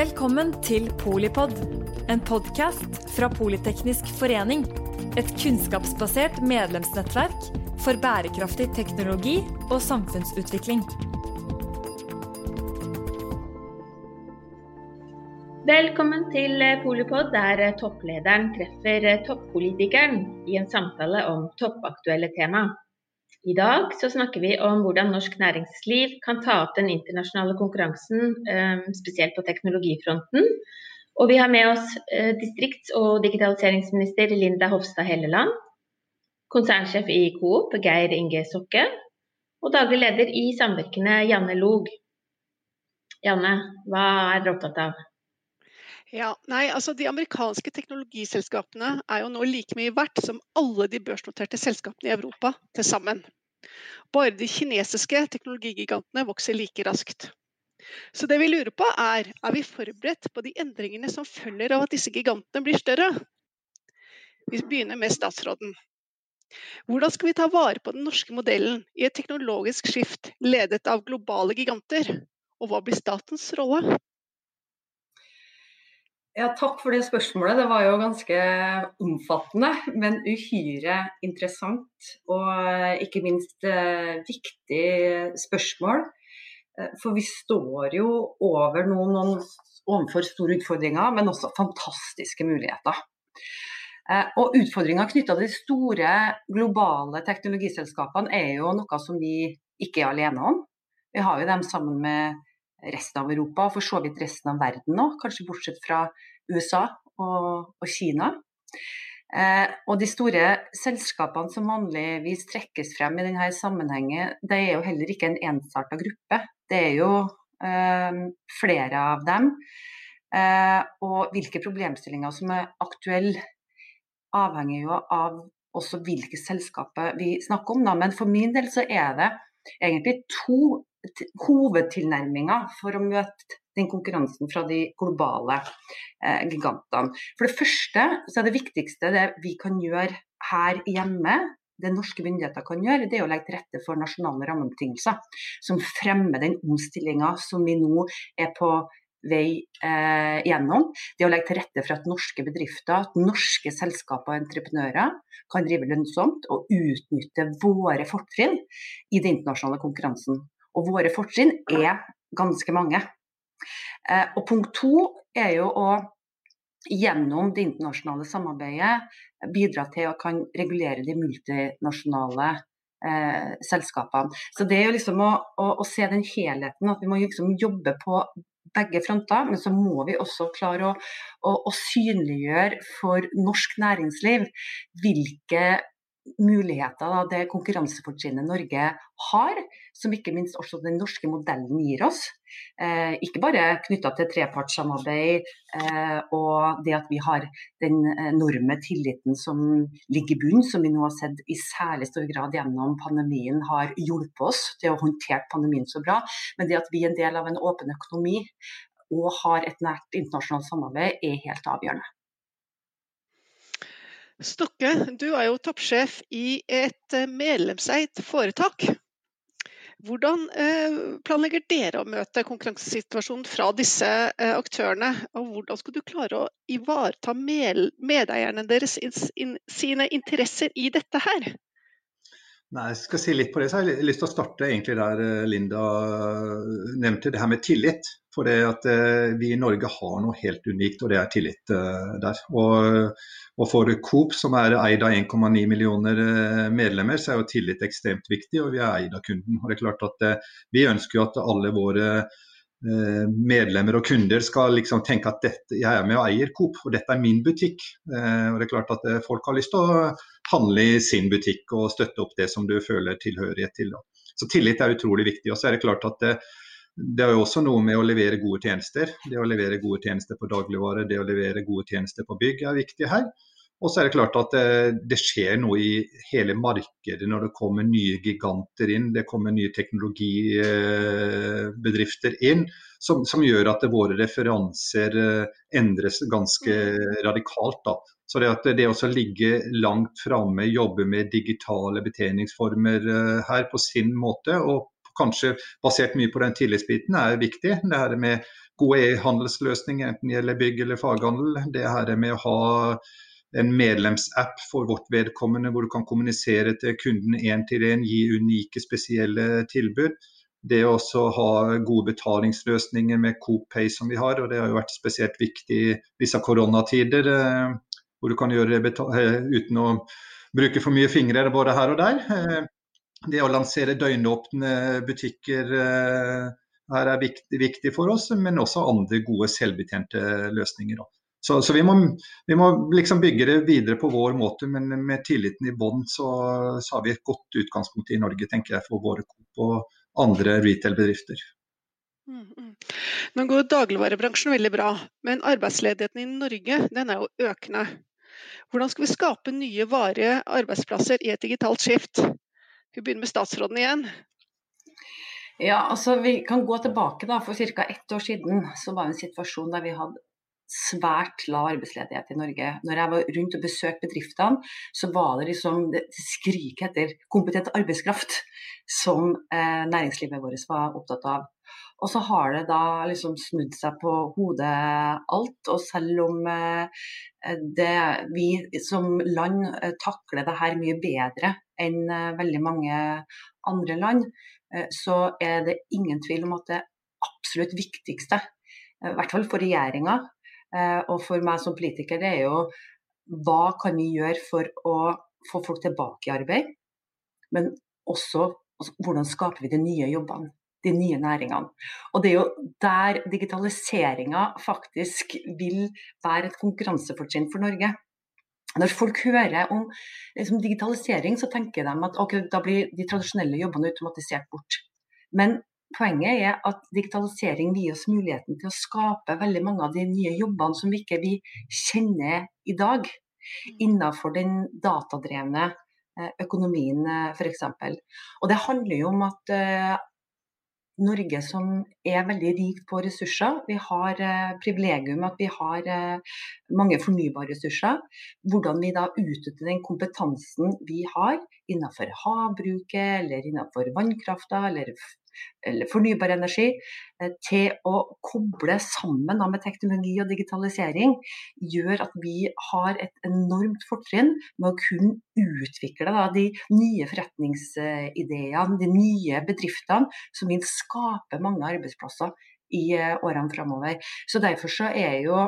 Velkommen til Polipod, en podkast fra Politeknisk forening. Et kunnskapsbasert medlemsnettverk for bærekraftig teknologi og samfunnsutvikling. Velkommen til Polipod, der topplederen treffer toppolitikeren i en samtale om toppaktuelle tema. I dag så snakker vi om hvordan norsk næringsliv kan ta opp den internasjonale konkurransen, eh, spesielt på teknologifronten. Og vi har med oss eh, distrikts- og digitaliseringsminister Linda Hofstad Helleland, konsernsjef i Coop Geir Inge Sokke, og daglig leder i Samvirkene Janne Log. Janne, hva er dere opptatt av? Ja, nei, altså De amerikanske teknologiselskapene er jo nå like mye verdt som alle de børsnoterte selskapene i Europa til sammen. Bare de kinesiske teknologigigantene vokser like raskt. Så det vi lurer på er, er vi forberedt på de endringene som følger av at disse gigantene blir større? Vi begynner med statsråden. Hvordan skal vi ta vare på den norske modellen i et teknologisk skift ledet av globale giganter? Og hva blir statens rolle? Ja, takk for det spørsmålet. Det var jo ganske omfattende, men uhyre interessant. Og ikke minst eh, viktig spørsmål. Eh, for vi står jo over noen, noen overfor store utfordringer, men også fantastiske muligheter. Eh, og Utfordringer knytta til de store globale teknologiselskapene er jo noe som vi ikke er alene om. Vi har jo dem sammen med resten av Europa, og for så vidt resten av verden nå, kanskje bortsett fra USA og, og Kina. Eh, og de store selskapene som vanligvis trekkes frem i denne sammenhengen, det er jo heller ikke en ensarta gruppe. Det er jo eh, flere av dem. Eh, og hvilke problemstillinger som er aktuelle, avhenger jo av også hvilke selskaper vi snakker om. Da. Men for min del så er det egentlig to hovedtilnærminger for å møte den konkurransen fra de globale eh, gigantene. For det første så er det viktigste det vi kan gjøre her hjemme, det norske myndigheter kan gjøre, det er å legge til rette for nasjonale rammebetingelser som fremmer den omstillinga som vi nå er på vei eh, gjennom. Det å legge til rette for at norske bedrifter, at norske selskaper og entreprenører kan drive lønnsomt og utnytte våre fortrinn i den internasjonale konkurransen. Og våre fortrinn er ganske mange. Eh, og punkt to er jo å gjennom det internasjonale samarbeidet bidra til å kan regulere de multinasjonale eh, selskapene. Så det er jo liksom å, å, å, se den helheten, at vi må liksom jobbe på begge fronter. Men så må vi også klare å, å synliggjøre for norsk næringsliv hvilke muligheter da, det konkurransefortrinnet Norge har, som ikke minst også den norske modellen gir oss. Eh, ikke bare knytta til trepartssamarbeid eh, og det at vi har den enorme tilliten som ligger i bunnen, som vi nå har sett i særlig stor grad gjennom pandemien har hjulpet oss til å håndtere pandemien så bra, men det at vi er en del av en åpen økonomi og har et nært internasjonalt samarbeid, er helt avgjørende. Stokke, du er jo toppsjef i et eh, medlemseid foretak. Hvordan eh, planlegger dere å møte konkurransesituasjonen fra disse eh, aktørene? Og hvordan skal du klare å ivareta medeierne deres sine interesser i dette her? Nei, jeg skal si litt på det, så jeg har lyst til å starte egentlig der Linda nevnte det her med tillit. For det at vi i Norge har noe helt unikt, og det er tillit der. Og og for Coop, som er eid av 1,9 millioner eh, medlemmer, så er jo tillit ekstremt viktig, og vi er eid av kunden. Og det er klart at eh, Vi ønsker jo at alle våre eh, medlemmer og kunder skal liksom tenke at dette, jeg er med og eier Coop, og dette er min butikk. Og det er klart at Folk har lyst til å handle i sin butikk og støtte opp det som du føler tilhørighet til. Så Tillit er utrolig viktig. og så er Det klart at det, det er jo også noe med å levere gode tjenester. Det å levere gode tjenester på dagligvare, det å levere gode tjenester på bygg er viktig her. Og så er det klart at det, eh, det, skjer noe i hele markedet når det kommer nye giganter inn. Det kommer nye teknologibedrifter inn som, som gjør at våre referanser eh, endres ganske radikalt. Da. Så det at det også ligger langt framme, jobbe med digitale betjeningsformer eh, her på sin måte, og kanskje basert mye på den tillitsbiten, er viktig. Det her med gode e-handelsløsninger, enten det gjelder bygg eller faghandel. Det her med å ha en medlemsapp for vårt vedkommende, hvor du kan kommunisere til kunden én til én, gi unike, spesielle tilbud. Det å ha gode betalingsløsninger med Coop Pay som vi har, og det har jo vært spesielt viktig i disse koronatider. Eh, hvor du kan gjøre det eh, uten å bruke for mye fingre både her og der. Eh, det å lansere døgnåpne butikker her er viktig, for oss, men også andre gode selvbetjente løsninger. Så, så vi, må, vi, må, liksom bygge det videre på vår måte, men med tilliten i bånn så, så, har vi et godt utgangspunkt i Norge tenker jeg, for våre Coop og andre retail-bedrifter. Mm, mm. Nå går dagligvarebransjen veldig bra, men arbeidsledigheten i Norge den er jo økende. Hvordan skal vi skape nye, varige arbeidsplasser i et digitalt skift? Vi begynner med statsråden igjen. Ja, altså Vi kan gå tilbake da, For ca. ett år siden så var det en situasjon der vi hadde svært lav arbeidsledighet i Norge. Når jeg var rundt og besøkte bedriftene, så var det liksom det skriket etter kompetent arbeidskraft som eh, næringslivet vårt var opptatt av. Og så har det da liksom snudd seg på hodet alt. Og selv om eh, det, vi som land eh, takler det her mye bedre enn eh, veldig mange andre land, eh, så er det ingen tvil om at det absolutt viktigste, i hvert fall for regjeringa, og for meg som politiker, det er jo hva kan vi gjøre for å få folk tilbake i arbeid? Men også altså, hvordan skaper vi de nye jobbene? De nye næringene. Og det er jo der digitaliseringa faktisk vil være et konkurransefortrinn for Norge. Når folk hører om liksom, digitalisering, så tenker de at okay, da blir de tradisjonelle jobbene automatisert bort. Men Poenget er at digitalisering gir oss muligheten til å skape veldig mange av de nye jobbene som vi ikke vi kjenner i dag, mm. innenfor den datadrevne eh, økonomien eh, f.eks. Og det handler jo om at uh, Norge som er veldig rikt på ressurser. Vi har eh, privilegium at vi har eh, mange fornybare ressurser. Hvordan vi da utnytter den kompetansen vi har innenfor havbruket eller innenfor vannkrafta eller fornybar energi, eh, til å koble sammen med teknologi og digitalisering, gjør at vi har et enormt fortrinn med å kunne utvikle de nye forretningsideene, de nye bedriftene, som vil skape mange arbeidsplasser i eh, årene framover. Så derfor så er jo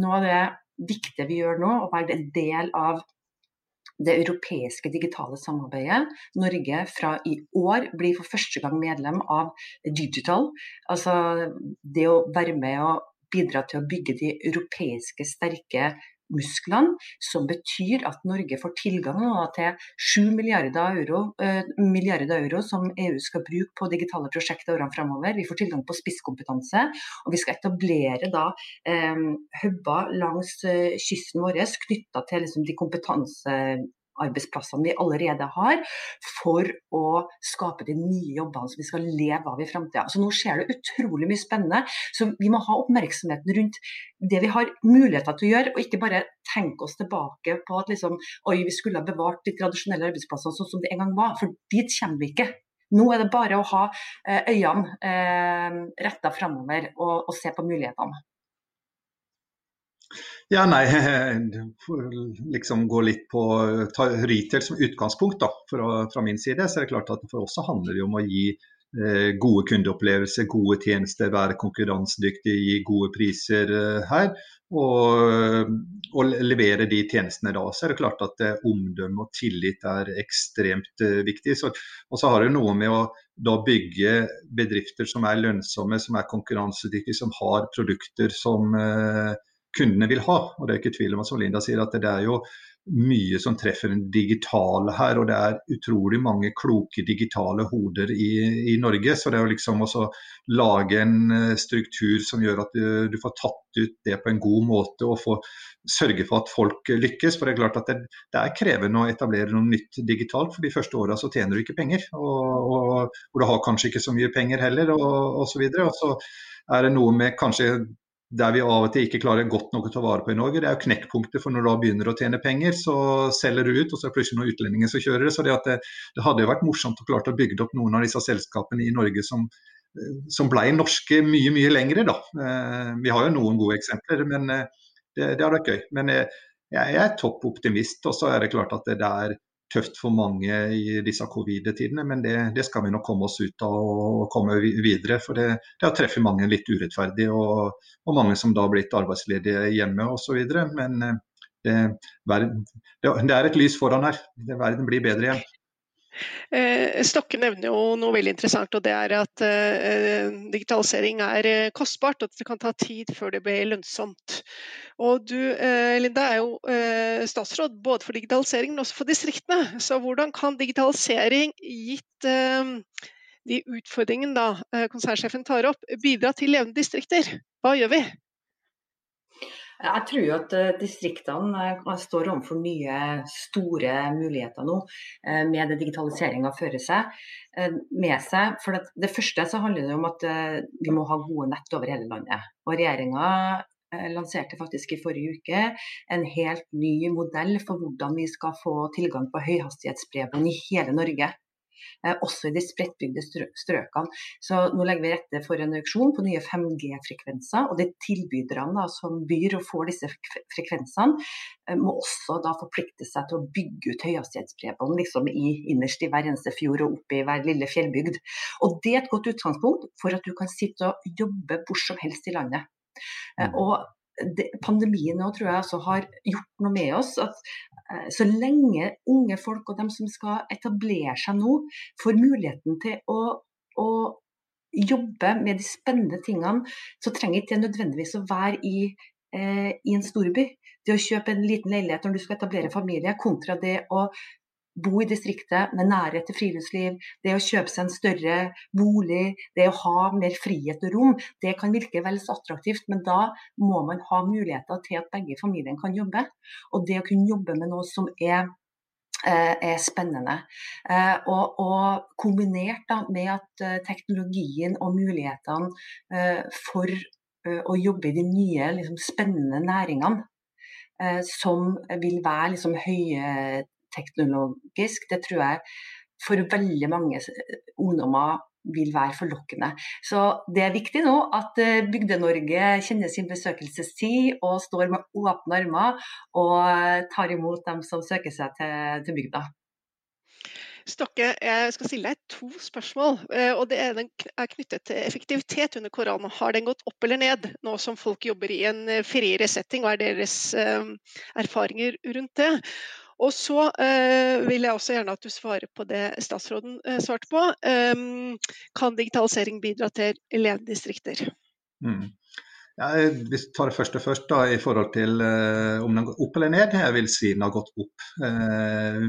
noe av det viktige vi gjør nå, å være en del av det europeiske digitale samarbeidet. Norge fra i år blir for første gang medlem av Digital. Altså det å være med og bidra til å bygge de europeiske sterke musklene, som betyr at Norge får tilgang til 7 milliarder euro, eh, milliarder euro som EU skal bruke på digitale prosjekter årene fremover. Vi får tilgang på spisskompetanse, og vi skal etablere da eh, langs eh, kysten vår knytta til liksom, de kompetanse arbeidsplassene vi allerede har, for å skape de nye jobbene som vi skal leve av i framtida. Så nå skjer det utrolig mye spennende. Så vi må ha oppmerksomheten rundt det vi har muligheter til å gjøre, og ikke bare tenke oss tilbake på at liksom, oi, vi skulle ha bevart de tradisjonelle arbeidsplassene sånn som det en gang var. For dit kommer vi ikke. Nå er det bare å ha eh, øynene eh, retta framover og, og se på mulighetene. Ja, nei, liksom gå litt på ta retail som utgangspunkt da, fra, fra min side. Så er det klart at For oss handler det om å gi eh, gode kundeopplevelser, gode tjenester, være konkurransedyktig, gi gode priser eh, her. Og, og, levere de tjenestene da. Så er det klart at eh, omdømme og tillit er ekstremt eh, viktig. Så, og så har det noe med å da bygge bedrifter som er lønnsomme, som er konkurransedyktige, som har produkter som eh, kundene vil ha. Og det er ikke tvil om at som Linda sier, at det er jo mye som treffer den digitale her. Og det er utrolig mange kloke digitale hoder i, i Norge. Så det er jo liksom å lage en eh, struktur som gjør at du, du, får tatt ut det på en god måte og få sørge for at folk lykkes. For det er klart at det, det er krevende å etablere noe nytt digitalt. For de første åra så tjener du ikke penger. Og, og, og, du har kanskje ikke så mye penger heller, og osv. Og, og så er det noe med kanskje der vi av og til ikke klarer godt nok å ta vare på i Norge. Det er jo knekkpunktet for når du da begynner å tjene penger, så selger du ut, og så er det plutselig noen utlendinger som kjører det. Så det, det, det hadde jo vært morsomt å klare å bygge opp noen av disse selskapene i Norge som, som ble norske mye, mye lengre. Da. Vi har jo noen gode eksempler, men det, det hadde vært gøy. Men jeg, jeg er topp optimist, og så er det klart at det er tøft for mange i disse covid-tidene, men det, det, skal vi nok komme oss ut av og komme videre. For det, det har treffet mange litt urettferdig, og, og, mange som da har blitt arbeidsledige hjemme osv. Men eh, det, det, er et lys foran her. Verden blir bedre igjen. Eh, Stokke nevner jo noe veldig interessant, og det er at eh, digitalisering er kostbart. og At det kan ta tid før det blir lønnsomt. Og Du Linda, er jo statsråd både for digitalisering, men også for distriktene. Så hvordan kan digitalisering, gitt de utfordringene da konsernsjefen tar opp, bidra til levende distrikter? Hva gjør vi? Jeg tror at eh, distriktene eh, står overfor nye store muligheter nå eh, med det digitaliseringa fører seg med seg. For det første så handler det om at vi må ha gode nett over hele landet. Og regjeringa lanserte faktisk i forrige uke en helt ny modell for hvordan vi skal få tilgang på høyhastighetsbredbånd i hele Norge. Eh, også i de spredtbygde strøkene. Så nå legger vi rette for en auksjon på nye 5G-frekvenser. Og de tilbyderne som byr og får disse frekvensene, eh, må også da forplikte seg til å bygge ut høyhastighetsbredbånd liksom i, innerst i hver eneste fjord og oppe i hver lille fjellbygd. Og Det er et godt utgangspunkt for at du kan sitte og jobbe hvor som helst i landet. Eh, mm. Og det, pandemien nå tror jeg også har gjort noe med oss. At eh, så lenge unge folk og dem som skal etablere seg nå, får muligheten til å, å jobbe med de spennende tingene, så trenger ikke det nødvendigvis å være i, eh, i en storby. Det å kjøpe en liten leilighet når du skal etablere familie, kontra det å bo i distriktet med nærhet til friluftsliv, det å kjøpe seg en større bolig, det å ha mer frihet og rom, det kan virke vel så attraktivt, men da må man ha muligheter til at begge familiene kan jobbe. Og det å kunne jobbe med noe som er eh, er spennende. Eh, og, og kombinert da, med at eh, teknologien og mulighetene for å jobbe i de nye liksom, spennende næringene, som vil være liksom, høye teknologisk, det tror jeg for veldig mange ungdommer vil være forlokkende. Så det er viktig nå at eh, Bygde-Norge kjenner sin besøkelsestid og står med åpne armer og tar imot dem som søker seg til, til bygda. Stokke, jeg skal stille deg to spørsmål. Eh, og Det ene er knyttet til effektivitet under korona. Har den gått opp eller ned, nå som folk jobber i en eh, friere setting? Hva er deres erfaringer rundt det? Og så eh, vil jeg også gjerne at du svarer på det statsråden eh, svarte på. Eh, kan digitalisering bidra til elevdistrikter? Mm. Ja, vi tar det første først da, i forhold til uh, om den går opp eller ned. Jeg vil si den har gått opp. Uh,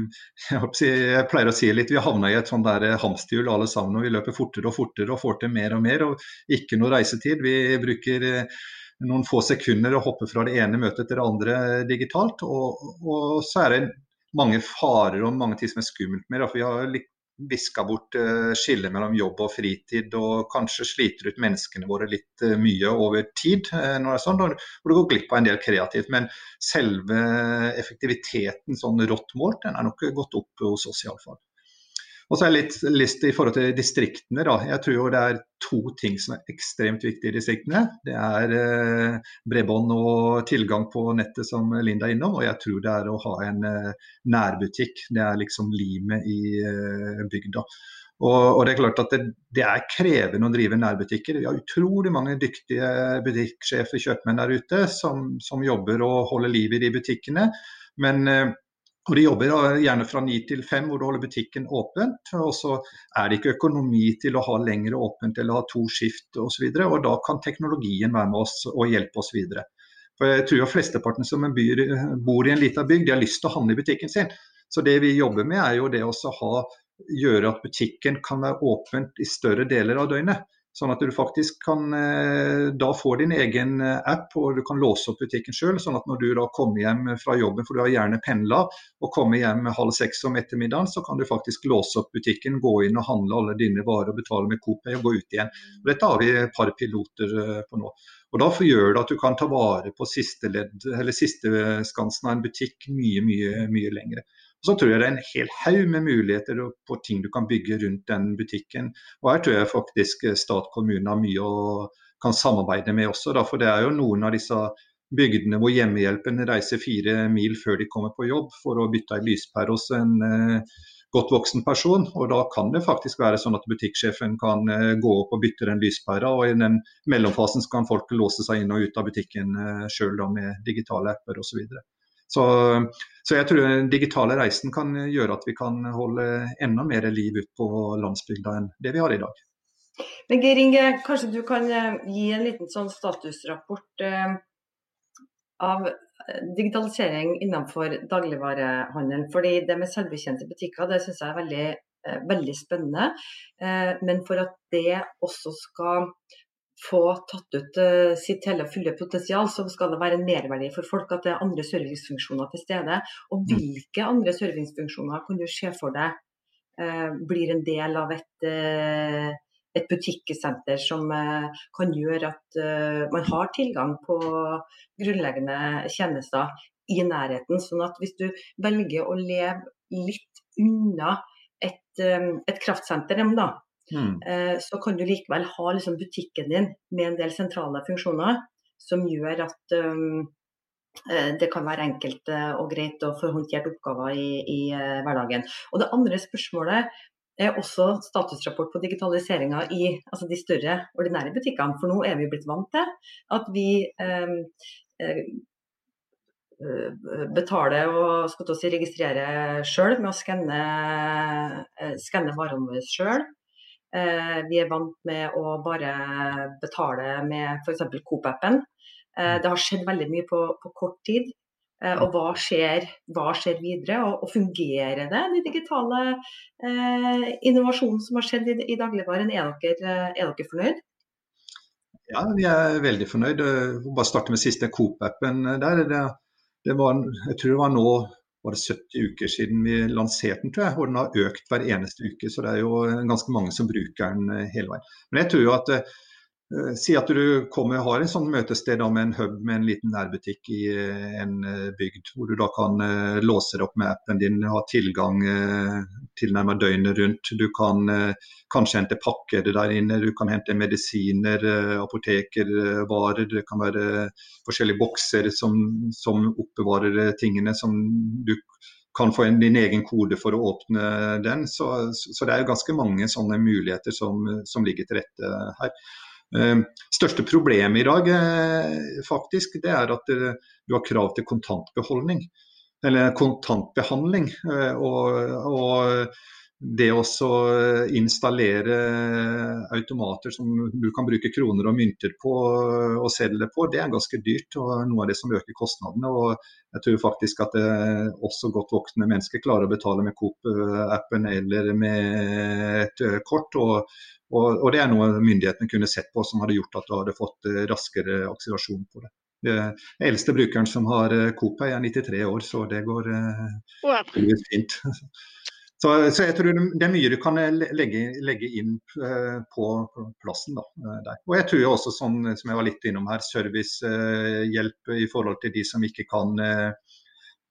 jeg, jeg, pleier å si litt, Vi havna i et sånt der hamsterhjul alle sammen. og Vi løper fortere og fortere og får til mer og mer. og Ikke noe reisetid. Vi bruker noen få sekunder å hoppe fra det ene møtet til det andre digitalt. Og, og så er det mange farer og mange ting som er skummelt med det. For vi har viska bort uh, skillet mellom jobb og fritid, og kanskje sliter ut menneskene våre litt uh, mye over tid. Uh, når det er sånn, hvor det går glipp av en del kreativt. Men selve effektiviteten sånn rått målt, den er nok gått opp hos oss iallfall. Og så er jeg litt lyst i forhold til distriktene. Da. Jeg tror det er to ting som er ekstremt viktige i distriktene. Det er eh, bredbånd og tilgang på nettet som Linda er innom, og jeg tror det er å ha en eh, nærbutikk. Det er liksom limet i eh, bygda. Og, og, det er klart at det, det, er krevende å drive nærbutikker. Vi har utrolig mange dyktige butikksjefer, kjøpmenn der ute som, som jobber og holder liv i de butikkene. Men eh, og De jobber gjerne fra ni til fem, hvor du holder butikken åpent. Og så er det ikke økonomi til å ha lengre åpent eller ha to skift osv. Og, og da kan teknologien være med oss og hjelpe oss videre. For jeg tror Flesteparten som byr, bor i en liten bygd, de har lyst til å handle i butikken sin. Så det vi jobber med er jo det å gjøre at butikken kan være åpent i større deler av døgnet. Sånn at du faktisk kan eh, da få din egen eh, app og du kan låse opp butikken sjøl. Sånn at når du da kommer hjem fra jobben, for du har gjerne pendla, og kommer hjem halv seks om ettermiddagen, så kan du faktisk låse opp butikken, gå inn og handle alle dine varer og betale med Coop og gå ut igjen. Og dette har vi et par piloter eh, på nå. Og Da gjør det at du kan ta vare på siste ledd, siste skansen av en butikk mye, mye, mye lengre. Så tror jeg det er en hel haug med muligheter på ting du kan bygge rundt den butikken. Og her tror jeg faktisk stat kommune har mye å kan samarbeide med også. Da, for det er jo noen av disse bygdene hvor hjemmehjelpen reiser fire mil før de kommer på jobb for å bytte ei lyspære hos en eh, godt voksen person. og Da kan det faktisk være sånn at butikksjefen kan eh, gå opp og bytte den lyspæra. og I den mellomfasen kan folk låse seg inn og ut av butikken eh, sjøl med digitale apper osv. Så, så jeg tror den digitale reisen kan gjøre at vi kan holde enda mer liv ut på landsbygda enn det vi har i dag. Men Geir Inge, kanskje du kan eh, gi en liten sånn statusrapport eh, av eh, digitalisering innenfor dagligvarehandelen. Fordi det med selvbetjente butikker det syns jeg er veldig, veldig spennende. Men for at det også skal få tatt ut uh, sitt hele fulle potensial, så skal det være en merverdi for folk at det er andre servicefunksjoner til stede. Og mm. hvilke andre servicefunksjoner kan du se for deg uh, blir en del av et, uh, et butikkesenter som kan gjøre at man har tilgang på grunnleggende tjenester i nærheten. Sånn at hvis du velger å leve litt unna et, et kraftsenter, da, Mm. Eh, så kan du likevel ha liksom, butikken din med en del sentrale funksjoner som gjør at um, det kan være enkelt og greit å få håndtert oppgaver i, i hverdagen. Og Det andre spørsmålet er også statusrapport på digitaliseringa i altså de større, ordinære butikkene. For nå er vi blitt vant til at vi um, betaler og si, registrere sjøl med å skanne, skanne varene våre sjøl. Eh, vi er vant med å bare betale med f.eks. Coop-appen. Eh, det har skjedd veldig mye på, på kort tid. Eh, og hva skjer, hva skjer videre? Og, og, fungerer det, den digitale eh, innovasjonen som har skjedd i, i dagligvaren? Er dere, er dere fornøyd? Ja, vi er veldig fornøyd. Bare starte med siste Coop-appen der. Det, det var, jeg tror det var nå var det 70 uker siden vi lanserte den, tror jeg. Og den har økt hver eneste uke. Så det er jo ganske mange som bruker den eh, hele veien. Men jeg tror jo at uh, Si at du kommer, har en sånn møtested med en hub med en liten nærbutikk i uh, en uh, bygd, hvor du da kan låse det opp med appen din, ha tilgang tilnærmet døgnet rundt. Du kan kanskje hente pakker der inne, du kan hente medisiner, apotekervarer. Det kan være forskjellige bokser som, som oppbevarer tingene som du kan få en, din egen kode for å åpne den. Så, så, det er jo ganske mange sånne muligheter som, som ligger til rette her. Uh, største problemet i dag uh, faktisk, det er at uh, du har krav til kontantbeholdning. Eller kontantbehandling. og, og det å installere automater som du kan bruke kroner og mynter på og sedler på, det er ganske dyrt og noe av det som øker kostnadene. og Jeg tror faktisk at også godt voksne mennesker klarer å betale med Coop-appen eller med et kort. Og, og, og, det er noe myndighetene kunne sett på som hadde gjort at du hadde fått raskere akselerasjon på det. Den eldste brukeren som har Coop, er 93 år, så det går fint. Så, så, jeg tror det er mye du kan eh, legge, legge inn uh, på plassen. Da, uh, der. Og jeg tror også, sånn, som jeg var litt innom her, servicehjelp uh, i forhold til de som ikke kan,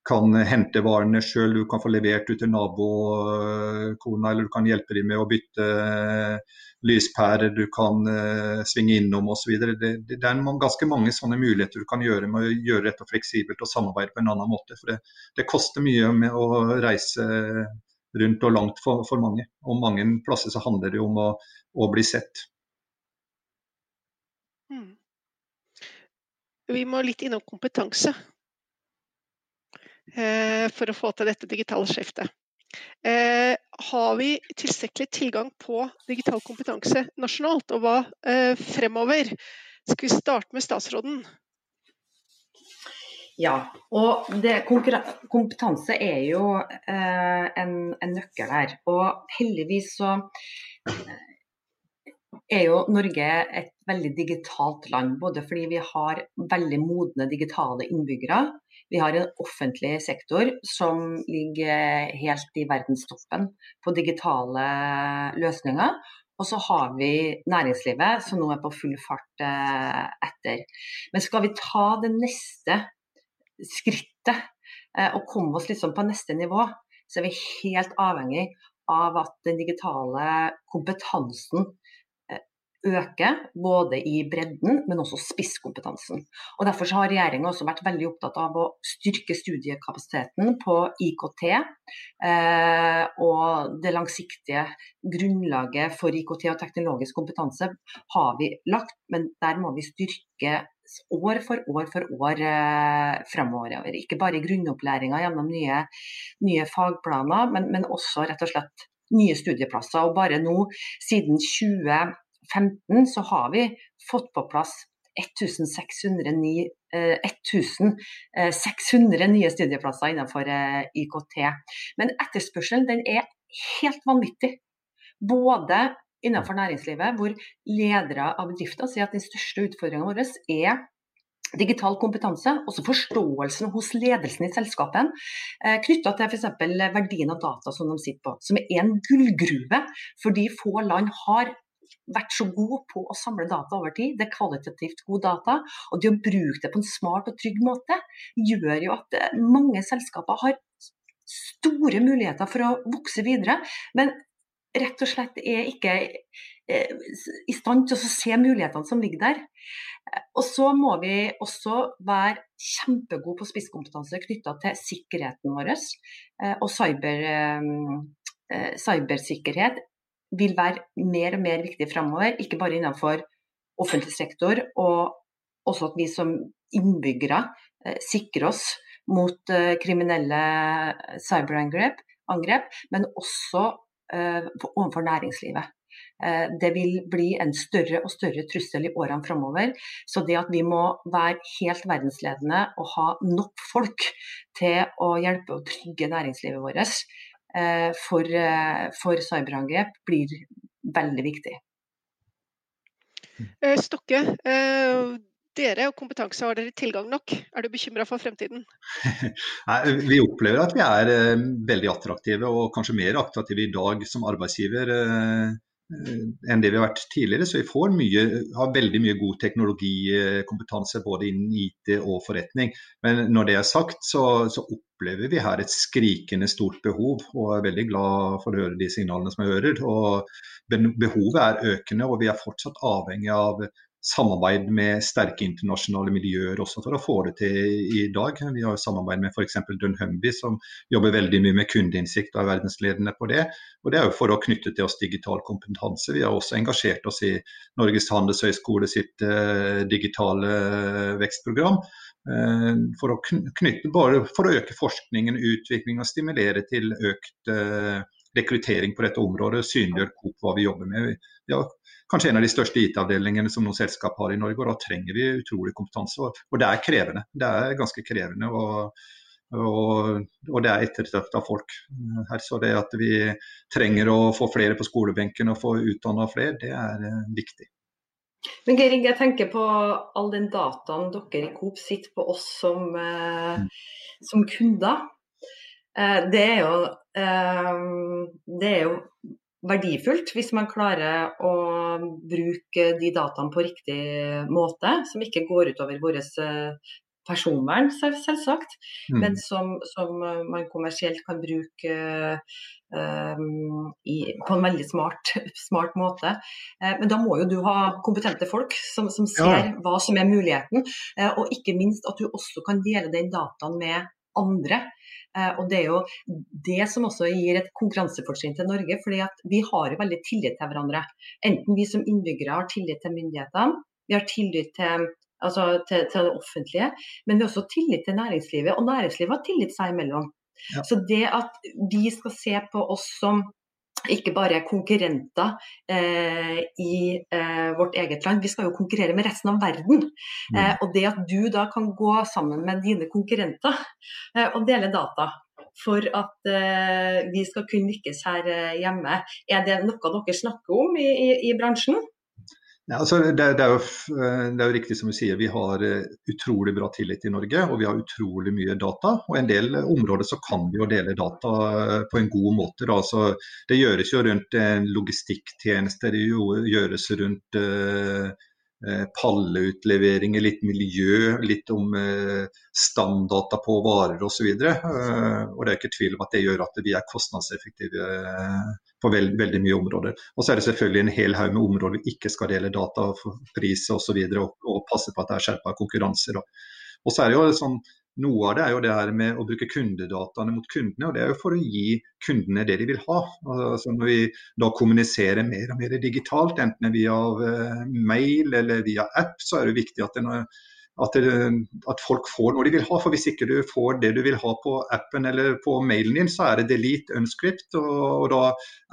kan hente varene sjøl. Du kan få levert ut til nabokona, eller du kan hjelpe dem med å bytte lyspærer, du kan svinge innom osv. Det, det, det er ganske mange sånne muligheter du kan gjøre med å gjøre dette fleksibelt og samarbeide på en annen måte. For det, det koster mye med å reise rundt og langt for, for, mange. Og mange plasser så handler det om å, å bli sett. Mm. Vi må litt innom kompetanse eh, for å få til dette digitale skiftet. Eh, har vi tilstrekkelig tilgang på digital kompetanse nasjonalt, og hva eh, fremover? Skal vi starte med statsråden? Ja, og det, kompetanse er jo eh, en, en, nøkkel her. Og heldigvis så eh, er jo Norge et veldig digitalt land. Både fordi vi har veldig modne digitale innbyggere. Vi har en offentlig sektor som ligger helt i verdenstoppen på digitale løsninger. Og så har vi næringslivet som nå er på full fart eh, etter. Men skal vi ta det neste skrittet eh, og komme oss liksom på neste nivå, så er vi helt avhengig av at den digitale kompetansen øker, både i bredden, men også spisskompetansen. Og Derfor har regjeringa også vært veldig opptatt av å styrke studiekapasiteten på IKT. Eh, og det langsiktige grunnlaget for IKT og teknologisk kompetanse har vi lagt, men der må vi styrke år for år for år eh, fremover. Ikke bare i grunnopplæringa gjennom nye, nye fagplaner, men, men også rett og slett nye studieplasser. Og bare nå, siden 2015 så har vi fått på plass 1600, 1600 eh, nye studieplasser innenfor eh, IKT. Men etterspørselen den er helt vanvittig. Både innenfor næringslivet, hvor ledere av bedrifter sier at den største utfordringen vår er digital kompetanse, også forståelsen hos ledelsen i selskapet, eh, knytta til f.eks. verdien av data som de sitter på, som er en gullgruve fordi få land har vært så god på å samle data over tid. Det er kvalitativt god data. Og det å bruke det på en smart og trygg måte gjør jo at eh, mange selskaper har store muligheter for å vokse videre. Men rett og slett er ikke eh, i stand til å se mulighetene som ligger der. Og så må vi også være kjempegode på spisskompetanse knytta til sikkerheten vår. Eh, og cyber, cybersikkerhet vil være mer og mer viktig framover. Ikke bare innenfor offentlig sektor, og også at vi som innbyggere eh, sikrer oss mot eh, kriminelle cyberangrep, angrep, men også eh, overfor næringslivet. Eh, det vil bli en større og større trussel i årene framover. Så det at vi må være helt verdensledende og ha nok folk til å hjelpe og trygge næringslivet vårt, Eh, for, eh, for cyberangrep blir veldig viktig. Eh, Stokke, dere og kompetanse, har dere tilgang nok? Er du bekymra for fremtiden? Nei, vi opplever at vi er veldig attraktive, og kanskje mer attraktive i dag som arbeidsgiver enn det vi har vært tidligere. Så vi mye, har veldig mye god teknologikompetanse både innen IT og forretning. Men når det er sagt, så, så, opplever vi her et skrikende stort behov. Og er veldig glad for å høre de signalene som jeg hører. Og behovet er økende, og vi er fortsatt avhengig av samarbeid med sterke internasjonale miljøer også for å få det til i dag. Vi har samarbeid med f.eks. Dunhumby, som jobber veldig mye med kundeinnsikt og er verdensledende på det. Og Det er jo for å knytte til oss digital kompetanse. Vi har også engasjert oss i Norges handelshøyskole sitt eh, digitale eh, vekstprogram. Eh, for, å knytte, bare for å øke forskningen, utvikling og stimulere til økt eh, rekruttering på dette området. Synliggjør Coop hva vi jobber med. Vi har kanskje en av de største IT-avdelingene som noen selskap har i Norge. og Da trenger vi utrolig kompetanse. Og, det er krevende. Det er ganske krevende. og, og, og det er ettertrakta folk her. Så det at vi trenger å få flere på skolebenken og få utdanna flere, det er eh, viktig. Men Geir jeg tenker på all den dataen dere i Coop sitter på oss som, eh, mm. som kunder. Eh, det er jo det er jo verdifullt hvis man klarer å bruke de dataene på riktig måte, som ikke går utover vårt eh, personvern, selvsagt, mm. men som, som, man kommersielt kan bruke um, i, på en veldig smart, smart måte. Men da må jo du ha kompetente folk som, som ser ja. hva som er muligheten, og ikke minst at du også kan dele den dataen med andre. Eh, og Det er jo det som også gir et konkurransefortrinn til Norge. fordi at Vi har jo veldig tillit til hverandre. Enten vi som innbyggere har tillit til myndighetene, vi har tillit til, altså til, til det offentlige, men vi har også tillit til næringslivet. Og næringslivet har tillit seg imellom. Ja. Så det at vi skal se på oss som ikke bare konkurrenter eh, i eh, vårt eget land, vi skal jo konkurrere med resten av verden. Mm. Eh, og det at du da kan gå sammen med dine konkurrenter eh, og dele data for at eh, vi skal kunne lykkes her eh, hjemme, er det noe dere snakker om i, i, i bransjen? Ja, altså det, det, er jo, det, er jo, riktig som du sier, vi har utrolig bra tillit i Norge. Og vi har utrolig mye data. Og en del områder så kan vi jo dele data på en god måte. Altså, det gjøres jo rundt logistikktjenester, det gjøres rundt uh, Eh, pallutleveringer, litt miljø, litt om eh, standdata på varer osv. Og, uh, og det er ikke tvil om at det gjør at vi er kostnadseffektive på veld, veldig mye områder. Og så er det selvfølgelig en hel haug med områder vi ikke skal dele data, pris osv. Og, så og, og passe på at det er skjerpa konkurranser. Og så er det jo sånn noe av det er jo det her med å bruke kundedataene mot kundene, og det er jo for å gi kundene det de vil ha. Altså når vi da kommuniserer mer og mer digitalt, enten via eh, mail eller via app, så er det viktig at det, at, det, at, folk får noe de vil ha. For Hvis ikke du får det du vil ha på appen eller på mailen din, så er det delete unscript, og, og da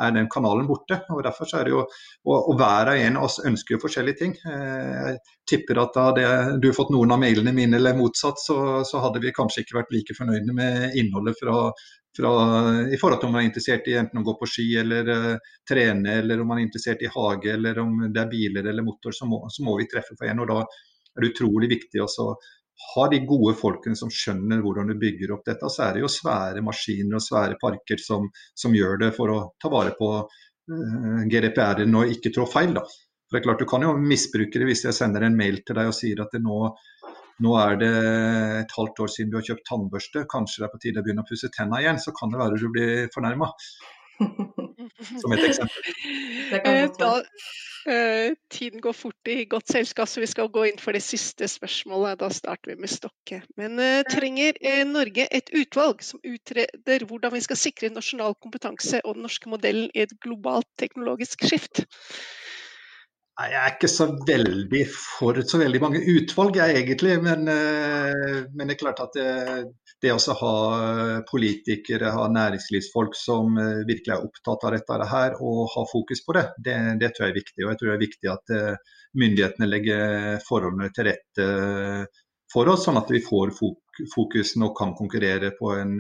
er den kanalen borte. og derfor så er det jo, og, og Hver og en av oss ønsker jo forskjellige ting. Eh, jeg tipper at da det, du har fått noen av mailene mine eller motsatt, så, så hadde vi kanskje ikke vært like fornøyde med innholdet fra, fra, i forhold til om man er interessert i enten å gå på ski eller uh, trene, eller om man er interessert i hage, eller om det er biler eller motor, så må, så må vi treffe for en. og da er det utrolig viktig å ha de gode folkene som skjønner hvordan du bygger opp dette. Så er det jo svære maskiner og svære parker som, som gjør det for å ta vare på uh, eh, GDPR-en og ikke trå feil. da. For det er klart Du kan jo misbruke det hvis jeg sender en mail til deg og sier at nå, nå, er det et halvt år siden du har kjøpt tannbørste, kanskje det er på tide å begynne å pusse tenna igjen. Så kan det være du blir fornærma. Som et eksempel. Godt være. Uh, tiden går fort i godt selskap, så vi skal gå inn for det siste spørsmålet. Da starter vi med Stokke. Men uh, trenger uh, Norge et utvalg som utreder hvordan vi skal sikre nasjonal kompetanse og den norske modellen i et globalt teknologisk skift? Jeg er ikke så veldig for så veldig mange utvalg, jeg egentlig. Men, eh, men det er klart at det, det å ha politikere, ha næringslivsfolk som eh, virkelig er opptatt av dette her og har fokus på det, det, det tror jeg er viktig. Og jeg tror det er viktig at eh, myndighetene legger forholdene til rette for oss, sånn at vi får fokusen og kan konkurrere på en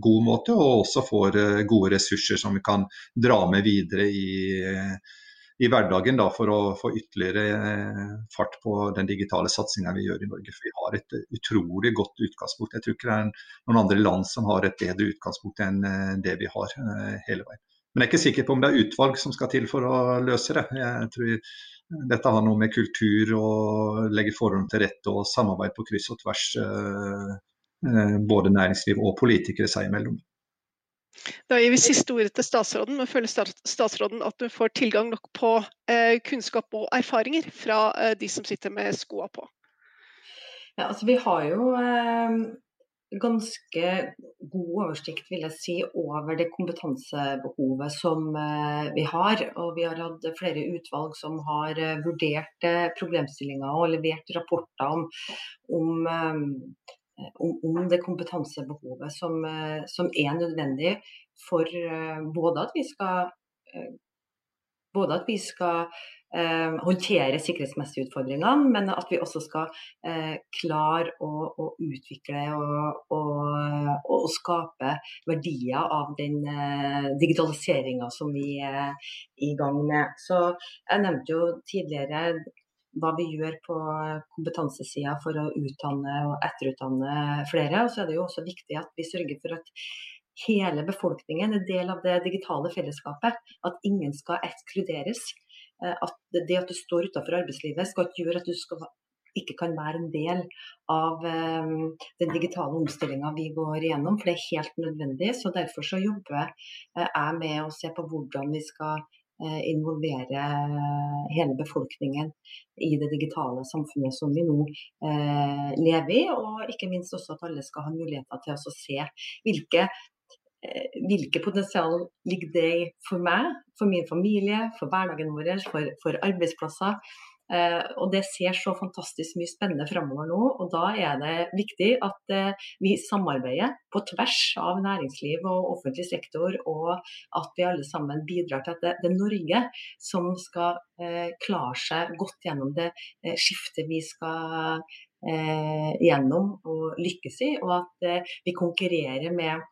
god måte. Og også får gode ressurser som vi kan dra med videre i i hverdagen da, for å få ytterligere eh, fart på den digitale satsinga vi gjør i Norge. For vi har et utrolig godt utgangspunkt. Jeg tror ikke det er noen andre land som har et bedre utgangspunkt enn eh, det vi har eh, hele veien. Men jeg er ikke sikker på om det er utvalg som skal til for å løse det. Jeg tror dette har noe med kultur og legge forholdene til rette og samarbeid på kryss og tvers, både næringsliv og politikere seg imellom. Da gir vi siste ordet til statsråden, men føler statsråden at du får tilgang nok på eh, kunnskap og erfaringer fra eh, de som sitter med skoa på? Ja, altså Vi har jo eh, ganske god oversikt vil jeg si, over det kompetansebehovet som eh, vi har. Og vi har hatt flere utvalg som har eh, vurdert eh, problemstillinger og levert rapporter om, om om, det kompetansebehovet som, eh, som, er nødvendig for eh, både at vi skal, både at vi skal eh, håndtere sikkerhetsmessige utfordringer, men at vi også skal eh, klare å, å, utvikle og, og, og, skape verdier av den eh, digitaliseringa som vi er i gang med. Så Jeg nevnte jo tidligere hva vi gjør på kompetansesida for å utdanne og etterutdanne flere. Og så er det jo også viktig at vi sørger for at hele befolkningen er del av det digitale fellesskapet. At ingen skal ekskluderes. Eh, at det at du står utenfor arbeidslivet skal ikke gjøre at du skal, ikke kan være en del av um, den digitale omstillinga vi går igjennom, for det er helt nødvendig. Så Derfor så jobber jeg med å se på hvordan vi skal Eh, involvere hele befolkningen i det digitale samfunnet som vi nå eh, lever i. Og ikke minst også at alle skal ha muligheter til å se hvilke eh, hvilke potensial ligger det i for meg, for min familie, for hverdagen vår, for, for arbeidsplasser. Eh, og det ser så fantastisk mye spennende framover nå. Og da er det viktig at eh, vi samarbeider på tvers av næringsliv og offentlig sektor, og at vi alle sammen bidrar til at det, det er Norge som skal eh, klare seg godt gjennom det skiftet vi skal gjennom og lykkes i, og at vi konkurrerer med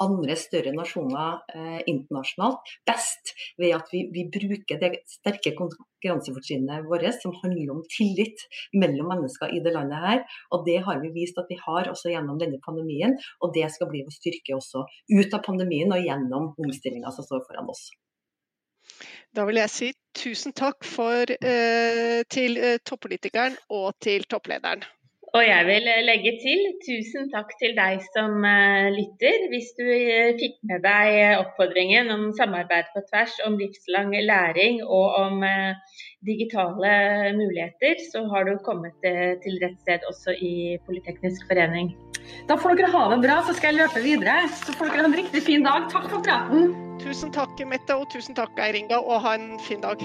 andre større nasjoner eh, internasjonalt best ved at vi, vi bruker det sterke konkurransefortrinnet vårt som handler om tillit mellom mennesker i det landet her. Og det har vi vist at vi har også gjennom denne pandemien, og det skal bli vår styrke også ut av pandemien og gjennom omstillinga som står foran oss. Da vil jeg si tusen takk for, eh, til eh, toppolitikeren og til topplederen. Og jeg vil eh, legge til tusen takk til deg som uh, lytter. Hvis du uh, fikk med deg oppfordringen om samarbeid på tvers, om livslang læring og om digitale muligheter, så har du kommet til rett sted også i Politeknisk forening. Da får dere ha det bra, så skal jeg løpe videre. Så får dere ha en riktig fin dag. Takk for praten. Tusen takk, Mette, og tusen takk, Eiringa, og ha en fin dag.